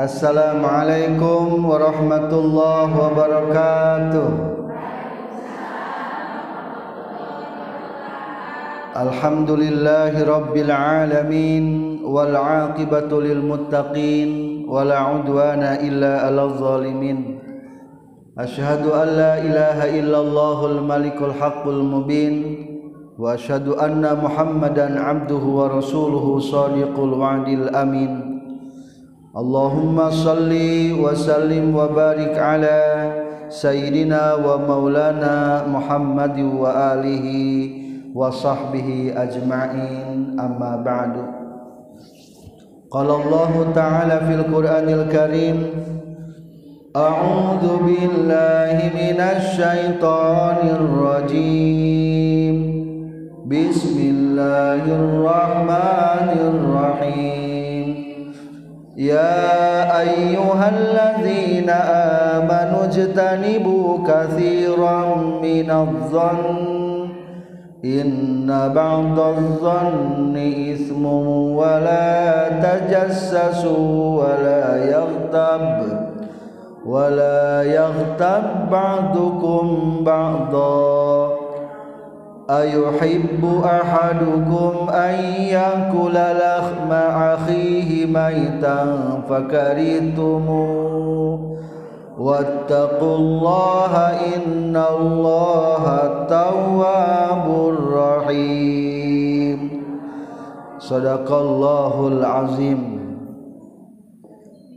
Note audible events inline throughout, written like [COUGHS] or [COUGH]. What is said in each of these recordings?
السلام عليكم ورحمة الله وبركاته. الحمد لله رب العالمين والعاقبة للمتقين ولا عدوان إلا على الظالمين. أشهد أن لا إله إلا الله الملك الحق المبين وأشهد أن محمدا عبده ورسوله صادق الوعد الأمين. اللهم صل وسلم وبارك على سيدنا ومولانا محمد وآله وصحبه أجمعين. أما بعد قال الله تعالى في القرآن الكريم أعوذ بالله من الشيطان الرجيم. بسم الله الرحمن الرحيم. يا أيها الذين آمنوا اجتنبوا كثيرا من الظن. إن بعض الظن إثم ولا تجسسوا ولا يغتب ولا يغتب بعضكم بعضا. أَيُحِبُّ أَحَدُكُمْ أَنْ يأكل لَحْمَ أَخِيهِ مَيْتًا فكرهتموه واتقوا الله إن الله تواب رحيم صدق الله Azim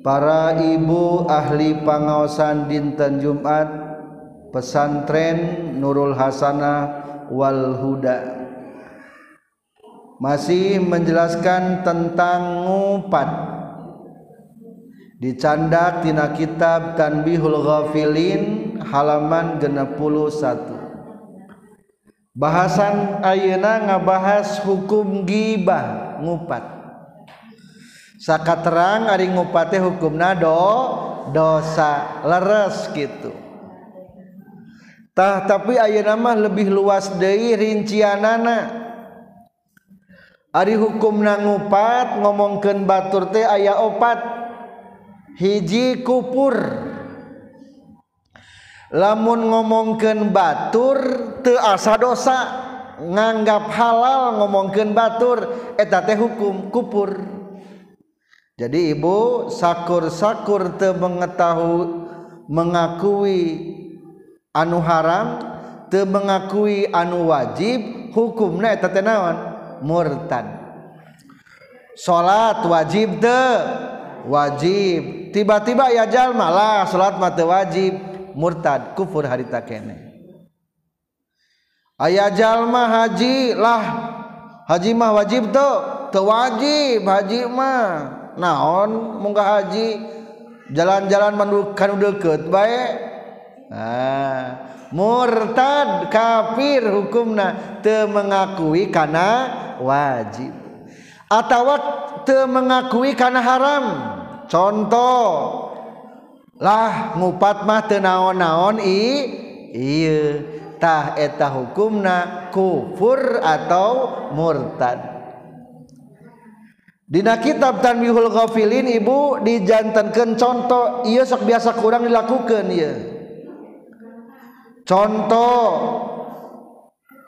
Para ibu ahli pangaosan dinten Jumat Pesantren Nurul Hasanah wal huda. Masih menjelaskan tentang ngupat. Dicandak tina kitab Tanbihul Ghafilin halaman 61 bahasan ayeuna ngabahas hukum gibah ngupat. Sakaterang ari ngupat teh hukumna do dosa leres gitu tah tapi aya nama lebih luas deui rincianana. Ari hukum nangupat ngomongkeun batur teh aya opat. Hiji kupur. Lamun ngomongkeun batur teu asa dosa. Nganggap halal ngomongkeun batur eta teh hukum kupur. Jadi ibu sakur-sakur te mengetahui mengakui anu haram te mengakui anu wajib hukum na tetenawan murtad. Salat wajib de wajib. Tiba-tiba ya jalma lah salat mata wajib. Murtad kufur harita kene. Aya jalma haji lah. Haji mah wajib tuh teu wajib haji mah. Naon munggah haji? Jalan-jalan mandu kanu deukeut bae. Ah, murtad kafir hukumna teu mengakui kana wajib. Atawa teu mengakui kana haram. Contoh lah ngupat mah teu naon-naon i ieu tah eta hukumna kufur atau murtad. Dina kitab Tanbihul Ghafilin ibu dijantankeun contoh ieu sok biasa kurang dilakukeun ieu contoh.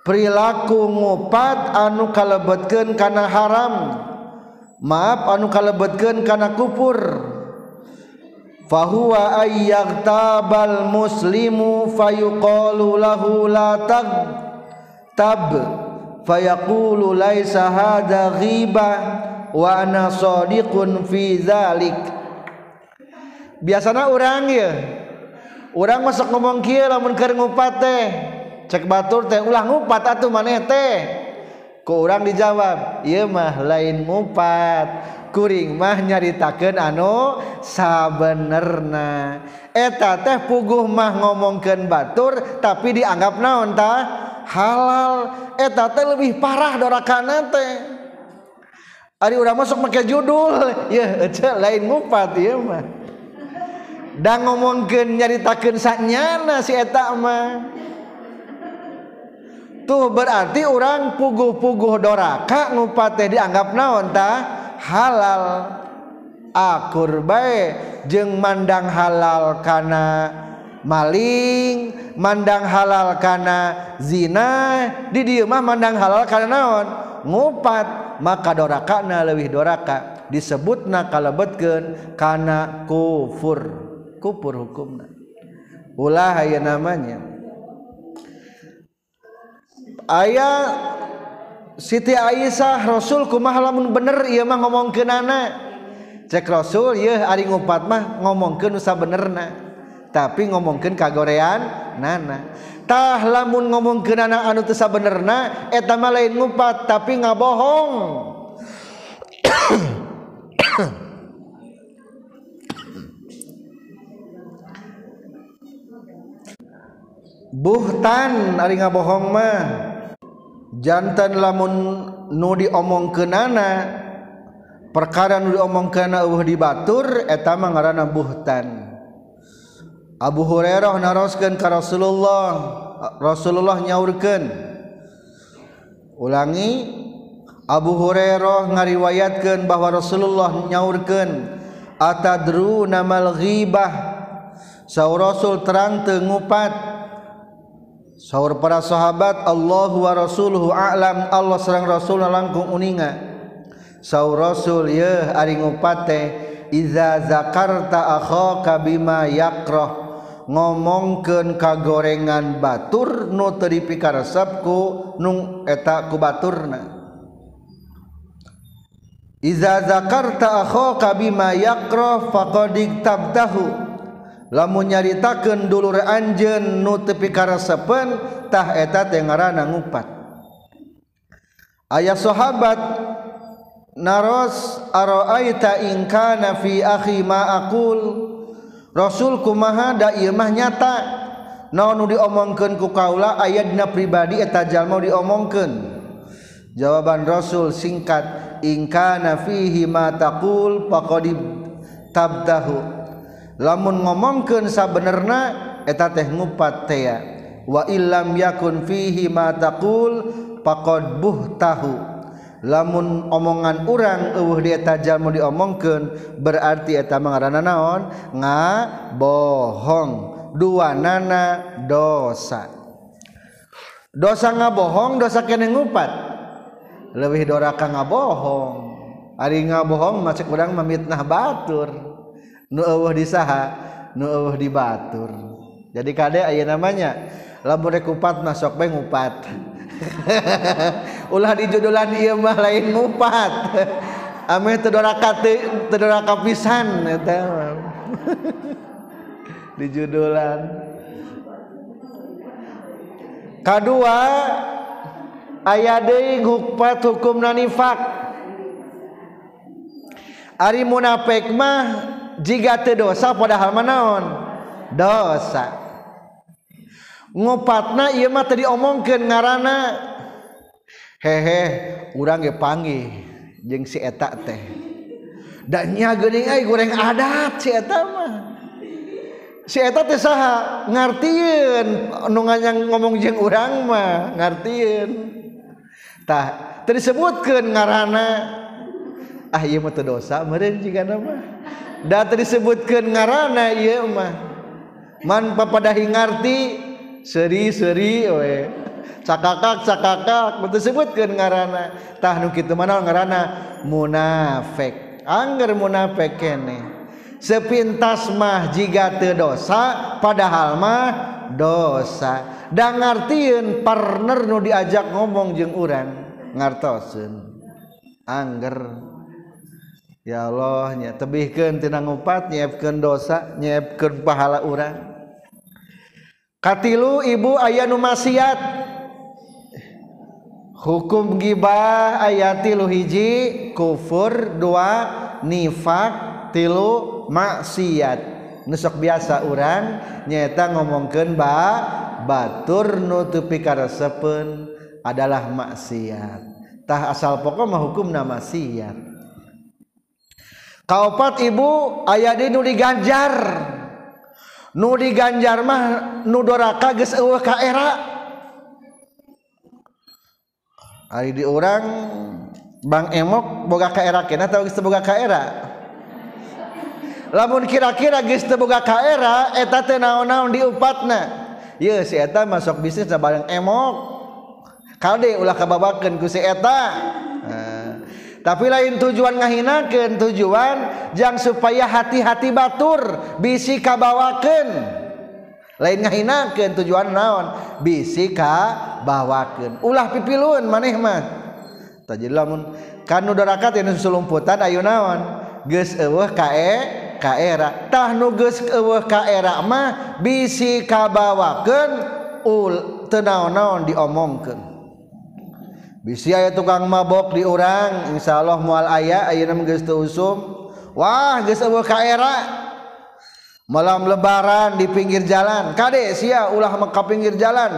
Perilaku ngupat anu kalebetken karena haram. Maaf anu kalebetken karena kupur fahuwa ayyaktabal muslimu fayuqalu lahu la tag tab fayaqulu laisa hadha ghibah wa ana sadiqun fi dzalik biasana urang ya orang masuk ngomong kia lamun keur ngupat teh. Cek batur teh ulah ngupat atuh maneh teh. Ku urang dijawab ieu mah lain ngupat. Kuring mah nyaritakeun anu sabenerna. Eta teh puguh mah ngomongkeun batur tapi dianggap naon tah halal. Eta teh lebih parah dorakana teh. Ari urang masuk make judul, [LAUGHS] ya lain ngupat ieu mah. dan ngomongkeun nyaritakan saknyana si etak mah. Tuh berarti orang puguh-puguh doraka ngupate dianggap naon tah? Halal. Akur bae jeung mandang halal kana maling mandang halal kana zina di dieu mah mandang halal kana naon? Ngupat. Maka dorakana leuwih doraka. Disebutna kalebetkeun kana kufur. kupur hukumna. Ulah aya namanya. Aya Siti Aisyah Rasul kumaha lamun bener ieu mah ngomongkeunana. Cek Rasul yeuh ari ngupat mah ngomongkeun nu sabenerna. Tapi ngomongkeun kagorean nana. Tah lamun ngomongkeunana anu teu sabenerna eta mah lain ngupat tapi ngabohong. [COUGHS] buhtan ari ngabohong mah. Jantan lamun nu diomongkeunana perkara nu diomong kana di batur eta mah ngaranna buhtan. Abu Hurairah naroskeun ka Rasulullah Rasulullah nyaurkeun. Ulangi Abu Hurairah ngariwayatkeun bahwa Rasulullah nyaurkeun atadru namal ghibah? Saur Rasul terang tengupat sahur para sahabat Allahu wa rasuluhu a'lam. Allah sareng rasul langkung uninga. Sahur rasul ye ari ngupate iza zakarta akhaka bima yakrah. Ngomongkeun kagorengan batur nu teu dipikaresepku nung eta ku baturna. Iza zakarta akhaka bima yakrah faqad tabtahu lamun nyaritakeun dulur anjeun nu tepi karasepeun tah eta teh ngaranna ngupat. Aya sahabat naros araaita in kana fi akhi ma aqul? Rasul kumaha da ieu mah nyata. Naon nu diomongkeun ku kaula aya dina pribadi eta jalma diomongkeun. Jawaban rasul singkat in kana fihi ma taqul faqad tabdahu lamun ngomongkeun sabenerna eta teh ngupat tea wa illam yakun fihi ma taqul faqad buhtahu. Lamun omongan urang eueuh di eta jalma diomongkeun berarti eta mangarana naon? Ngabohong. Dua nana dosa. Dosa ngabohong dosa kene ngupat. Lebih doraka ngabohong. Ari ngabohong masuk urang memitnah batur. nuuh disaha di dibatur jadi kade aya namanya lamun rek upat mah sok bae ngupat. [LAUGHS] Ulah dijodolan ieu mah lain ngupat. [LAUGHS] Ame teu doraka teu doraka pisan eta [LAUGHS] dijodolan kadua aya deui ngupat hukum nifak ari munafik mah jika teu dosa padahal manaon dosa. Ngopatna ieu mah tadi omongkeun ngaranna hehe urang ge panggih jeung si eta teh. Da nya geuning ai goreng adat si eta mah. Si eta teh saha ngartieun anu nganyang ngomong jeung urang mah ngartieun. Tah teu disebutkeun ngaranna ah ieu mah teu dosa meureun jiga mah da disebutkan ngaranana mah. Man papadahi ngerti seri-seri we cakakak cakakak disebutkan ngaranatah nu gitu mana ngarana munafik. Angger munafik kene. Sepintas mah jika te dosa padahal mah dosa. Dan ngertiin partner nu diajak ngomong jeung urang ngartosen angger. ya Allah nya tebihkeun tina ngupat nyiapkan dosa nyiapkan pahala urang. Katilu ibu ayah nu maksiat. Hukum gibah ayat tilu hiji kufur dua nifak tilu maksiat. Nusok biasa orang nyata ngomongkan ba batur nutupi karesepen adalah maksiat. Tah asal pokok mah hukumna maksiat. kaupat ibu aya di nu diganjar. Nu diganjar mah nu doraka geus eueuh ka era. Ari di urang Bang Emok boga ka era kena atau geus boga ka era? Lamun kira-kira geus teu boga ka era eta teh naon-naon diupatna. Ieu si eta masuk bisnis bareng Emok. Kade ulah kababakeun ku si eta? tapi lain tujuan ngahinakeun tujuan jang supaya hati-hati batur bisi kabawaken lain ngahinakeun tujuan naon? Bisi kabawaken ulah pipilun maneh mah. Tajid lamun kanu darakat yang sulumputan ayo naon? Geus eueuh kae ka era. Tah nu geus eueuh ka era mah bisi kabawakeun ul teu naon-naon diomongkeun. bisi aya tukang mabok di orang Insya Allah mual aya ayeuna geus teu usum. Wah geus eueuh ka era. Malam lebaran di pinggir jalan. Kade sia ulah ka pinggir jalan.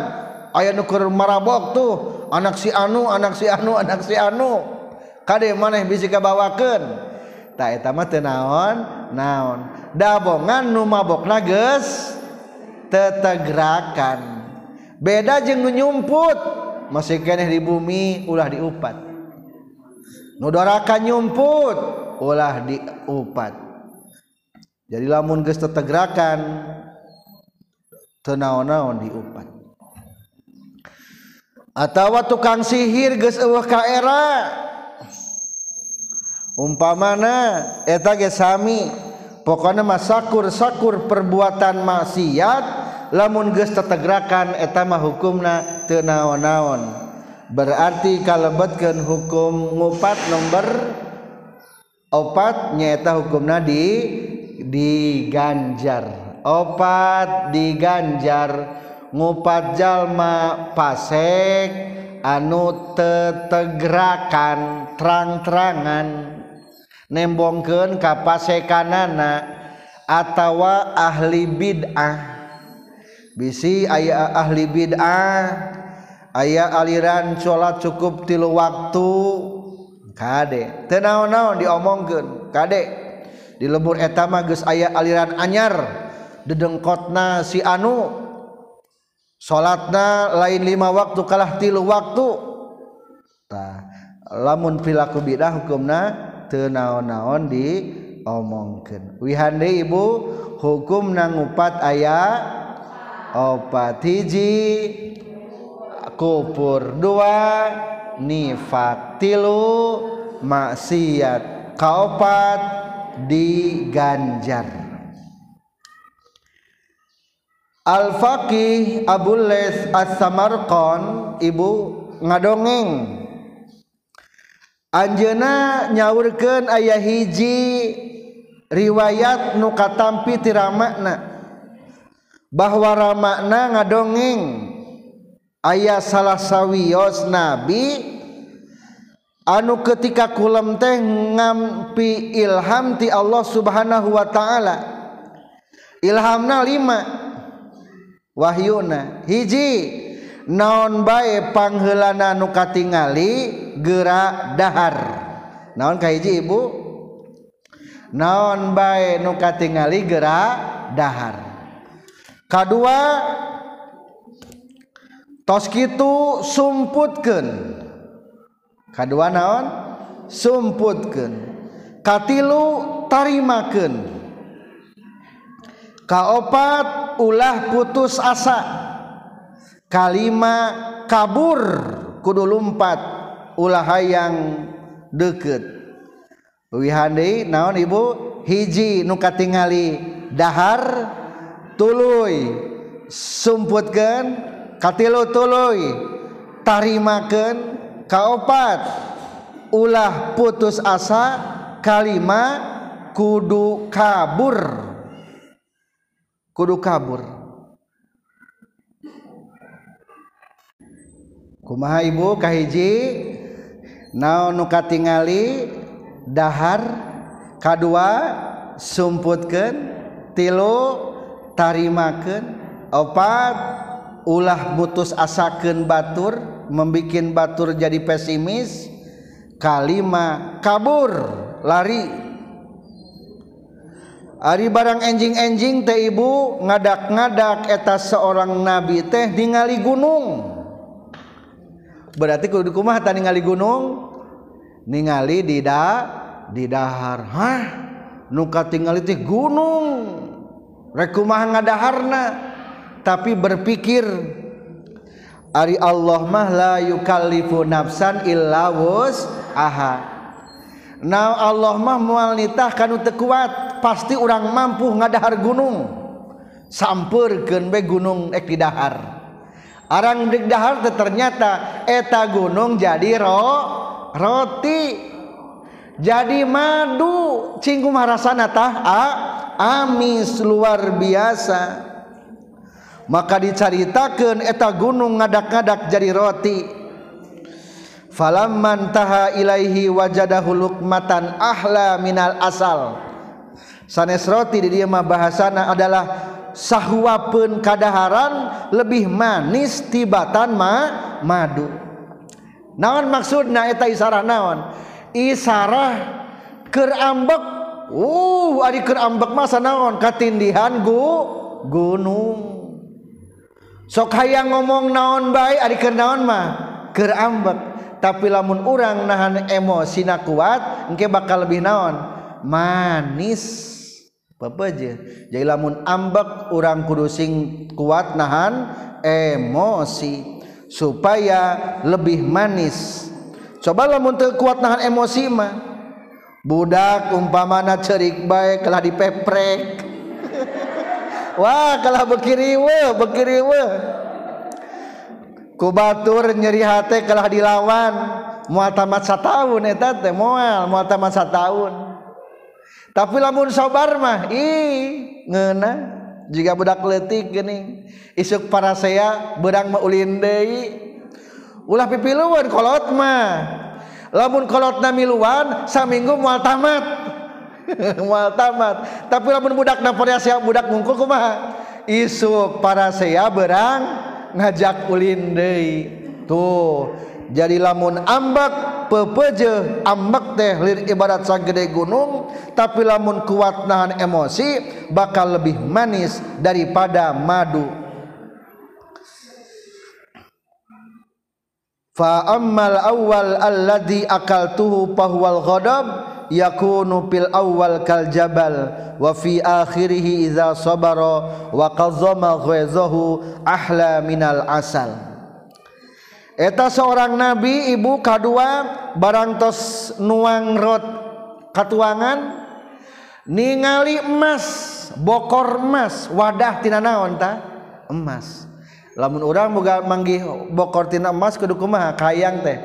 Aya nu keur marabok tuh. Anak si anu anak si anu anak si anu. Kade maneh bisi kabawakeun. Tah eta mah teu naon? Naon. Dabongan nu mabokna geus tetegrakan. Beda jeung nu nyumput. masih keeh di bumi ulah diupat. Nudoraka nyumput ulah diupat. Jadi lamun geus tetegrakan teu naon-naon diupat. Atawa tukang sihir geus eueuh ka era. Umpamana eta ge sami. Pokona masakur sakur perbuatan maksiat lamun geus tetegrakan eta mah hukumna teu naon-naon. Berarti kalebetkeun hukum ngupat nomor opat nyaeta hukumna di diganjar. Opat diganjar ngupat jalma pasek anu tetegrakan terang-terangan. Nembongkeun ka pasekanana atawa ahli bid'ah. bisi aya ahli bid'ah aya aliran salat cukup tilu waktu. Kadek tenaon-naon diomongkeun? Kadek di lembur etama geus aya aliran anyar dedengkotna si anu salatna lain lima waktu kalah tilu waktu. Tah lamun perilaku bidah hukumna teu naon-naon diomongkeun. Wihande ibu hukum nangupat aya opat hiji kupur dua nifak tilu maksiat kaopat diganjar. Al Faqih Abu Les As Samarqon ibu ngadongeng. Anjena nyaurkeun ayah hiji riwayat nu katampi tiramakna bahwa ramakna ngadongeng. Ayah salah sawiyos nabi. Anu ketika kulam teh ngampi ilham ti Allah subhanahu wa ta'ala. Ilhamna lima. Wahyuna. Hiji. Naon bae panghelana nu katingali? Gerak dahar. Naon ka hiji ibu? Naon bae nu katingali? Gerak dahar. kedua tos kitu sumputkeun. Kedua naon? Sumputkeun. Katilu tarimakeun. Kaopat ulah putus asa. Kalima kabur kudu lumpat ulah hayang deket wihande naon ibu? Hiji nu katingali dahar tuluy sumputkan katilu tuluy tarimakan kaopat. Ulah putus asa kalima kudu kabur. Kudu kabur. Kumaha ibu? Kahiji? Naon nu katingali dahar kadua sumputkan tilu tarimakan opat ulah putus asaken batur membikin batur jadi pesimis kalima kabur lari. Ari barang enjing-enjing teh ibu ngadak-ngadak eta seorang nabi teh ningali gunung. Berarti kudu kumaha tadi ningali gunung? Ningali di da di dahar. Hah? Nuka katingali teh gunung. rekumah ngadaharna? Tapi berpikir Ari Allah mah la yukallifu nafsan illa aha Nah Allah mah mual nitah kanu teu kuat pasti orang mampu ngadahar gunung. Sampeurkeun be gunung ek didahar arang dik dahar ternyata eta gunung jadi ro roti. jadi madu cinggu marasana tah a, amis luar biasa. Maka dicaritakan eta gunung ngadak-ngadak jadi roti. Falamman taha ilaihi wajadahu luqmatan ahla minal asal. Sanes roti di dia mah bahasana adalah sahwapeun kadaharan lebih manis tibatan ma madu. Naon maksudna eta isarah naon Isarah kerambek uh ari kerambek masa naon katindihan gu gunung. Sok hayang ngomong naon baik ari keur naon mah? Kerambek tapi lamun orang nahan emosi na kuat engke bakal lebih naon? Manis. Aja jadi lamun ambek orang kudu sing kuat nahan emosi supaya lebih manis. coba lamun teu kuat nahan emosi mah. Budak umpamana cerik baik kalah dipeprek. [LAUGHS] Wah kalah bekiri we bekiri we kubatur nyeri hati kalah dilawan. Mual tamat sataun eta eh, teh moal mual tamat sataun tapi lamun sabar mah ih ngeuna jika budak letik gini isuk para saya berang maulin deui. ulah pipiluan kolot mah. Lamun kolot namiluan saminggu mual tamat. [LAUGHS] Mual tamat. Tapi lamun budak napornya siap budak ngungkul kumaha? Isu para saya berang ngajak ulin deui. Tuh jadi lamun ambak pepeje ambak teh lir ibarat sagede gunung tapi lamun kuat nahan emosi bakal lebih manis daripada madu. fa ammal awwal alladhi akaltuhu pahwal ghadab yakunu fil awwal kal jabal wa fi akhirih idza sabara wa qazama ghaizahu ahla minal asal. Eta seorang nabi ibu kadua barangtos nuang rot katuangan ningali emas bokor emas wadah tina naon ta? Emas. lamun orang moga manggih bokor tina emas kudu kumaha? Kayang teh.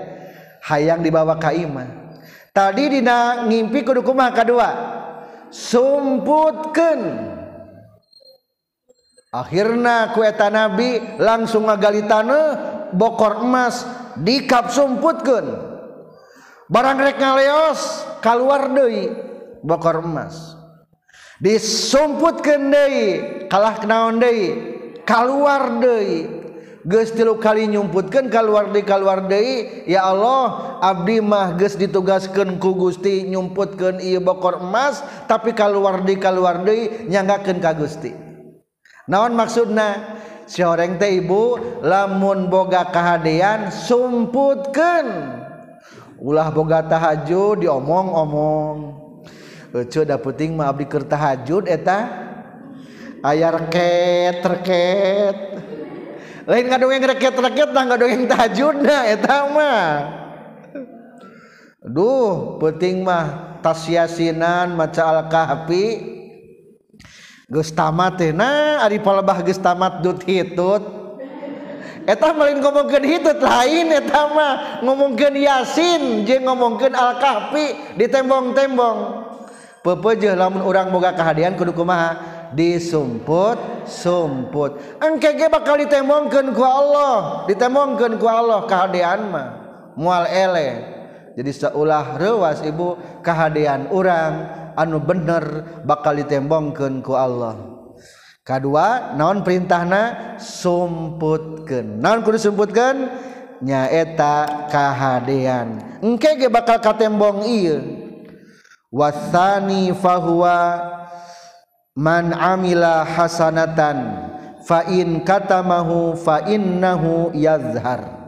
Hayang dibawa ka imah. Tadi dina ngimpi kudu kumaha kadua sumputkeun. Akhirna ku eta nabi langsung ngagali taneuh bokor emas dikap sumputkeun. Barang rek ngaleos kaluar deui bokor emas. Disumputkeun deui kalah kenaon deui? keluar deui. Geus tilu kali nyumputkeun kaluar deui kaluar deui ya Allah abdi mah geus ditugaskeun ku Gusti nyumputkeun ieu bokor emas tapi kaluar deui kaluar deui nyanggakeun ka Gusti. Naon maksudna? Si orang teh ibu lamun boga kahadean sumputkeun. Ulah boga tahajud diomong-omong. Euceuh da penting mah abdi keur tahajud eta? ayar reket reket lain ngadongeng reket reket nah ngadongeng tahajud nah eta mah. Duh penting mah tas yasinan maca al-kahfi. Geus tamat teh nah ari palebah geus tamat dut hitut. Eta lain ngomongkeun hitut lain eta mah ngomongkeun yasin jeung ngomongkeun al-kahfi di tembong-tembong pepeujeuh lamun urang boga kahadian kudu kumaha? disumput sumput. Engke ge bakal ditemongkeun ku Allah. Ditemongkeun ku Allah kahadean mah. Moal ele. Jadi seulah rewas ibu kahadean urang anu bener bakal ditembongkeun ku Allah. Kedua naon perintahna? Sumputkeun. Naon kudu sumputkeun? Nyaeta kahadean. Engke ge bakal katembong ieu. Wasani fahuwa man amila hasanatan fa in katamahu fa innahu yazhar.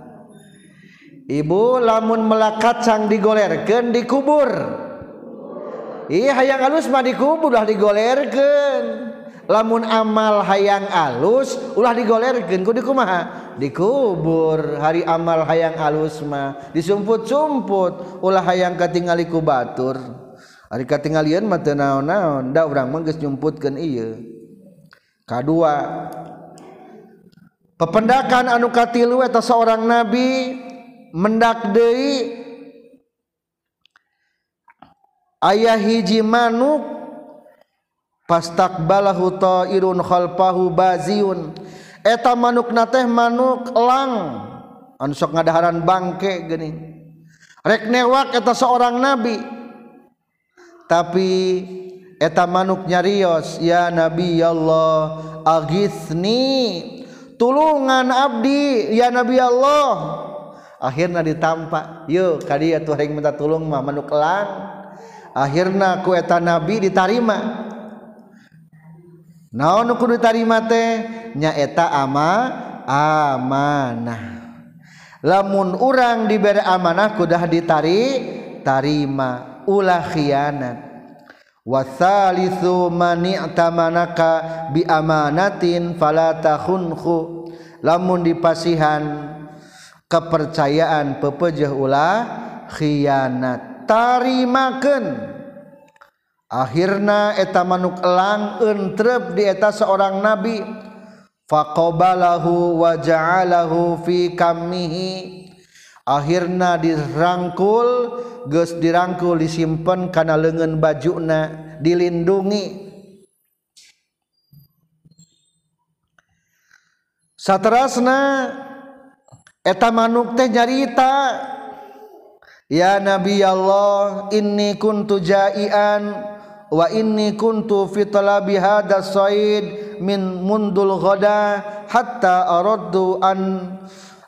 Ibu lamun melakacang digolerkeun dikubur. Iya hayang alus mah dikubur ulah digolerkeun. Lamun amal hayang alus ulah digolerkeun ku dikumaha? Dikubur. Hari amal hayang alus mah disumput-sumput ulah hayang katingali ku batur. Ari katinggalian mah teu naon-naon, da urang mah geus nyumputkeun ieu. Kadua Pependakan anu katilu eta seorang nabi mendak deui ayah hiji manuk pastakbalahu ta'irun khalfahu baziun. Eta manuk teh manuk elang anu sok ngadaharan bangke geuning. Rek newak eta seorang nabi tapi eta manuk nyarios ya nabi ya Allah agisni tulungan abdi ya nabi Allah. Akhirnya ditampak yuk kadieu ya tuh minta tulung mah manuk elang. Akhirnya ku eta nabi ditarima. Naon nu kudu ditarima teh? Nya eta ama amanah. Lamun urang diberi amanah kudah ditari tarima. Ulah khianat. Wasalisu mani'tamanaka bi amanatin fala takhunhu. Lamun dipasihan kepercayaan pepejeh ulah khianat. Tarimaken. Akhirnya eta manuk elang entrep di eta seorang nabi. Faqabalahu wa ja'alahu fi kamihi akhirnya dirangkul geus dirangkul disimpen kana leungeun bajuna dilindungi. Saterasna eta manuk teh nyarita Ya Nabi Allah inni kuntu jaian wa inni kuntu fi talabi hadha said min mundul ghada hatta aradtu an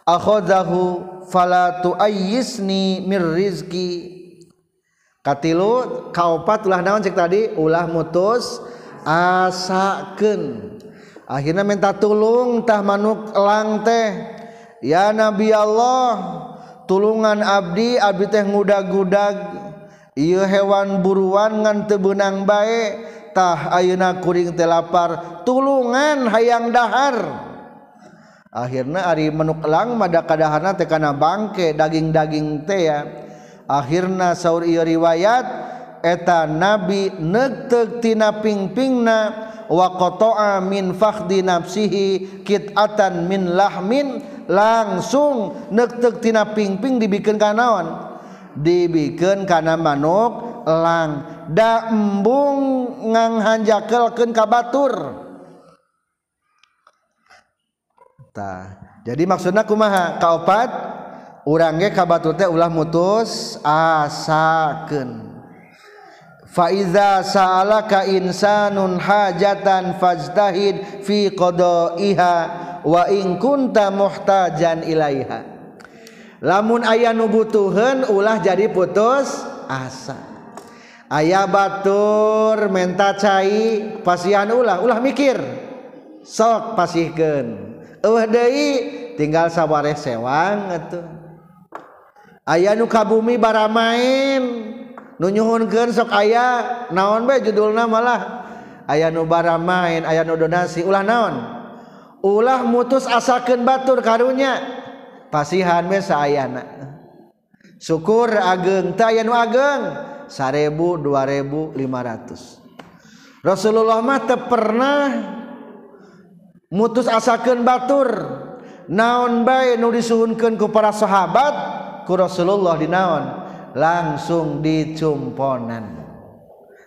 akhadahu fala tuayyisni mir rizqi. Katilu kaopat ulah naon cek tadi? Ulah mutus asakeun. Akhirnya minta tulung tah manuk elang teh. Ya nabi Allah tulungan abdi abdi teh ngudag-gudag ieu hewan buruan ngan teu beunang bae. Tah ayeuna kuring teh lapar. Tulungan hayang dahar. akhirnya Ari menuklang madakadahana tekana bangke daging-daging tea akhirnya sauur riwayat eta nabi netegtina pingpingna wakotoa min fakhdi nafsihi kitatan min lahmin langsung netegtina pingping dibikin kanawan dibikin karena manuk lang da embung ngang hanjakelkeun ka batur. tah jadi maksudna kumaha? Kaopat? Urang ge kabatur teh ulah mutus asakeun. Fa iza sa'alaka insanun hajatan fajtahid fi qada'iha wa in kunta muhtajan ilaiha. Lamun aya nu butuheun ulah jadi putus asa. Aya batur menta cai pasihan ulah. Ulah mikir sok pasihkeun. tinggal sabare sewang ayaah nuka bumi bara main nunyuhunkan sok aya naon bae judulna malah aya nu bara main aya nu donasi ulah naon? Ulah mutus asakeun batur karunya. Pasihan we saayana. Syukur ageng teh aya nu ageng 1000 2000 500 Rasulullah mah teu pernah mutus asaken batur. Naon bay nu disuhunkan ku para sahabat? Ku Rasulullah dinaon. Langsung dicumponan.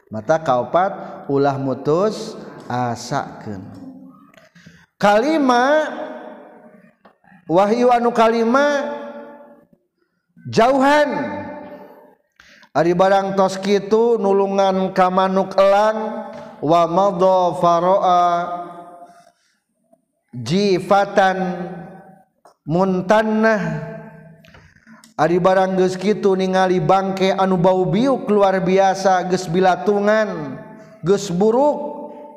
Mata kaupat ulah mutus asakeun. Kalima wahyu anu kalima jauhan. Ari barang tos kitu nulungan kamanuk elang wa madha faroa jifatan muntannah. Ari barang geus kitu ningali bangke anu bau biuk luar biasa geus bilatungan geus buruk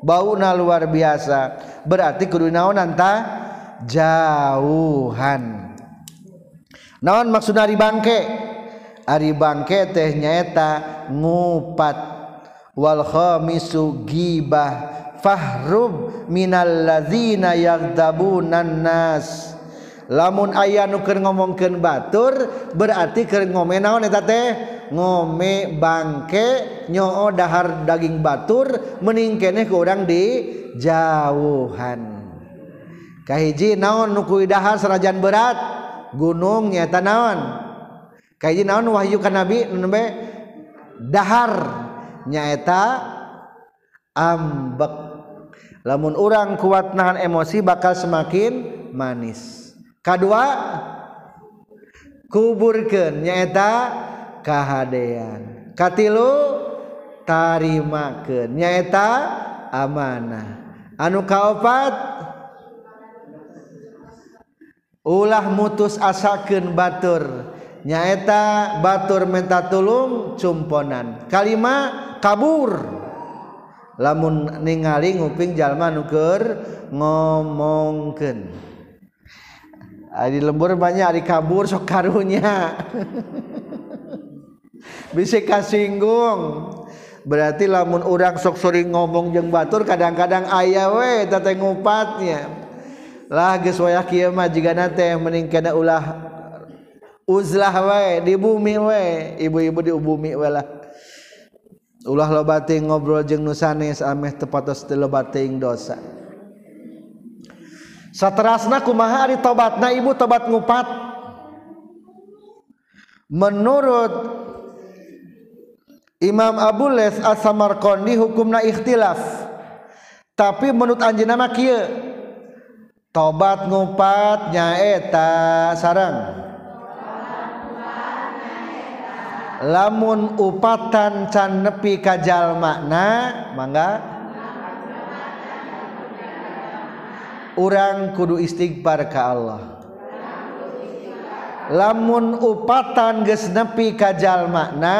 bauna luar biasa. Berarti kudu naonan ta jauhan. Naon maksud ari bangke? Ari bangke teh nyaeta ngupat. Wal khamisu gibah. fahrub minal ladzina yaghdabunan nas lamun aya nu keur ngomongkeun batur berarti keur ngome naon eta teh? Ngome bangke nyoo dahar daging batur mending keneh ke urang di jauhan. Kahiji naon nu ku dahar sarajan berat? Gunung nyata naon? Kahiji naon wahyu ka nabi nembe dahar nyaeta ambek. lamun orang kuat nahan emosi bakal semakin manis. Kedua kuburkan nyaeta kahadean. Katilu tarimakeun nyaeta amanah. Anu kaopat? Ulah mutus asakeun batur. Nyaeta batur minta tulung cumponan. Kalima kabur. Lamun ningali nguping jalma nuker ngomongkeun. Di lembur banyak di kabur sok karunya. [LAUGHS] Bisa kasinggung. Berarti lamun orang sok sering ngomong jeng batur kadang-kadang ayah we tete ngupatnya. Lah geus wayah kieu mah jigana teh mending kena ulah uzlah we di bumi we. Ibu-ibu di bumi we lah ulah lobating ngobrol jeung nusanes ameh tepatos ti lobating dosa. Saterasna kumaha ari tobatna ibu tobat ngupat? Menurut Imam Abu Les As-Samarqandi hukumna ikhtilaf. Tapi menurut anjeunna mah kieu tobat ngupat nyaeta sarang lamun upatan can nepi kajal makna mangga? Orang kudu istighfar ka Allah. Lamun upatan geus nepi kajal makna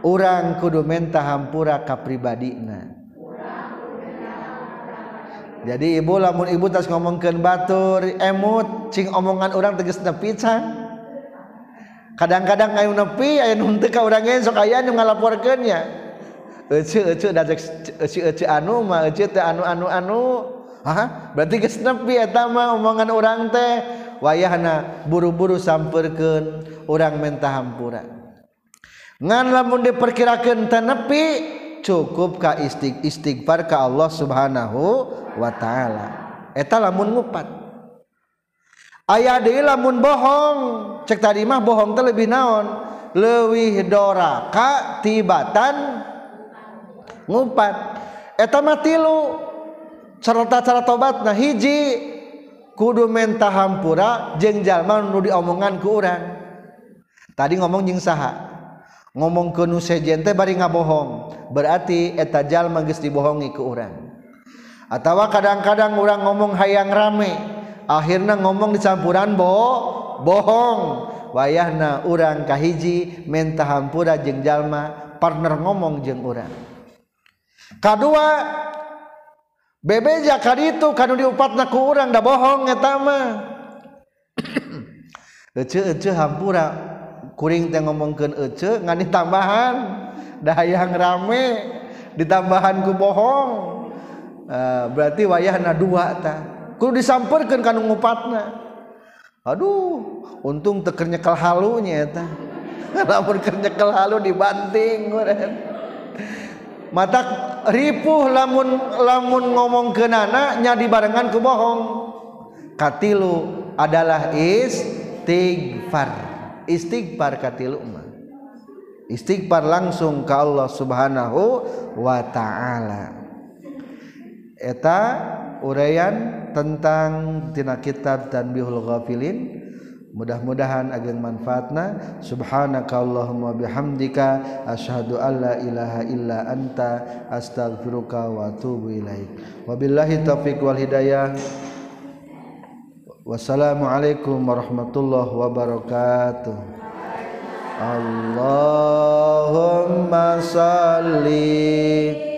orang kudu menta hampura ka pribadina. Jadi ibu lamun ibu tas ngomongkan batur emut cing omongan orang teges nepi can? kadang-kadang ayo nepi ayo nunte ka urang sok aya nu ngalaporkeun nya euceu euceu dajek euceu euceu anu mah euceu teh anu anu anu. Hah? berarti geus nepi eta mah omongan urang teh. Wayahna buru-buru sampeurkeun urang minta hampura ngan lamun diperkirakeun teh nepi cukup ka istig istighfar ka Allah Subhanahu wa taala. Eta lamun ngupat. aya deui lamun bohong. Cek tadi mah bohong teh lebih naon? Leuwih doraka tibatan ngumpat eta mah tilu. Carita cara tobat nah hiji. Kudu menta hampura jeung jalma nu diomongan ku urang. Tadi ngomong jeung saha. Ngomong ke nu sejen teh bari ngabohong. Berarti eta jalma geus dibohongi ku urang. Atawa kadang-kadang urang ngomong hayang rame. akhirnya ngomong dicampuran bo. Bohong. Wayahna urang kahiji menta hampura jeung jalma partner ngomong jeung urang. Kedua bebeja kaditu kanu diupatna ku urang da bohong eta mah. [COUGHS] Ece ece hampura kuring teh ngomongkeun ece ngani tambahan da hayang rame ditambahan ku bohong. Uh, berarti wayahna dua tah kudu disamperkeun ka ngupatna. Aduh untung teu keur nyekel halunya eta. [LAUGHS] Lamun keur nyekel halu dibanting urang mata ripuh lamun lamun ngomong kenana nya dibarengan ku bohong. Katilu adalah istighfar. Istighfar katilu mah. Istighfar langsung ke Allah Subhanahu wa taala. Eta uraian tentang tina kitab Tanbihul Ghafilin. Mudah-mudahan ageng manfaatna. Subhanaka allahumma bihamdika. Asyhadu alla ilaha illa anta. Astaghfiruka wa atubu ilaik. Wabillahi taufiq wal hidayah. Wassalamualaikum warahmatullahi wabarakatuh. Allahumma salli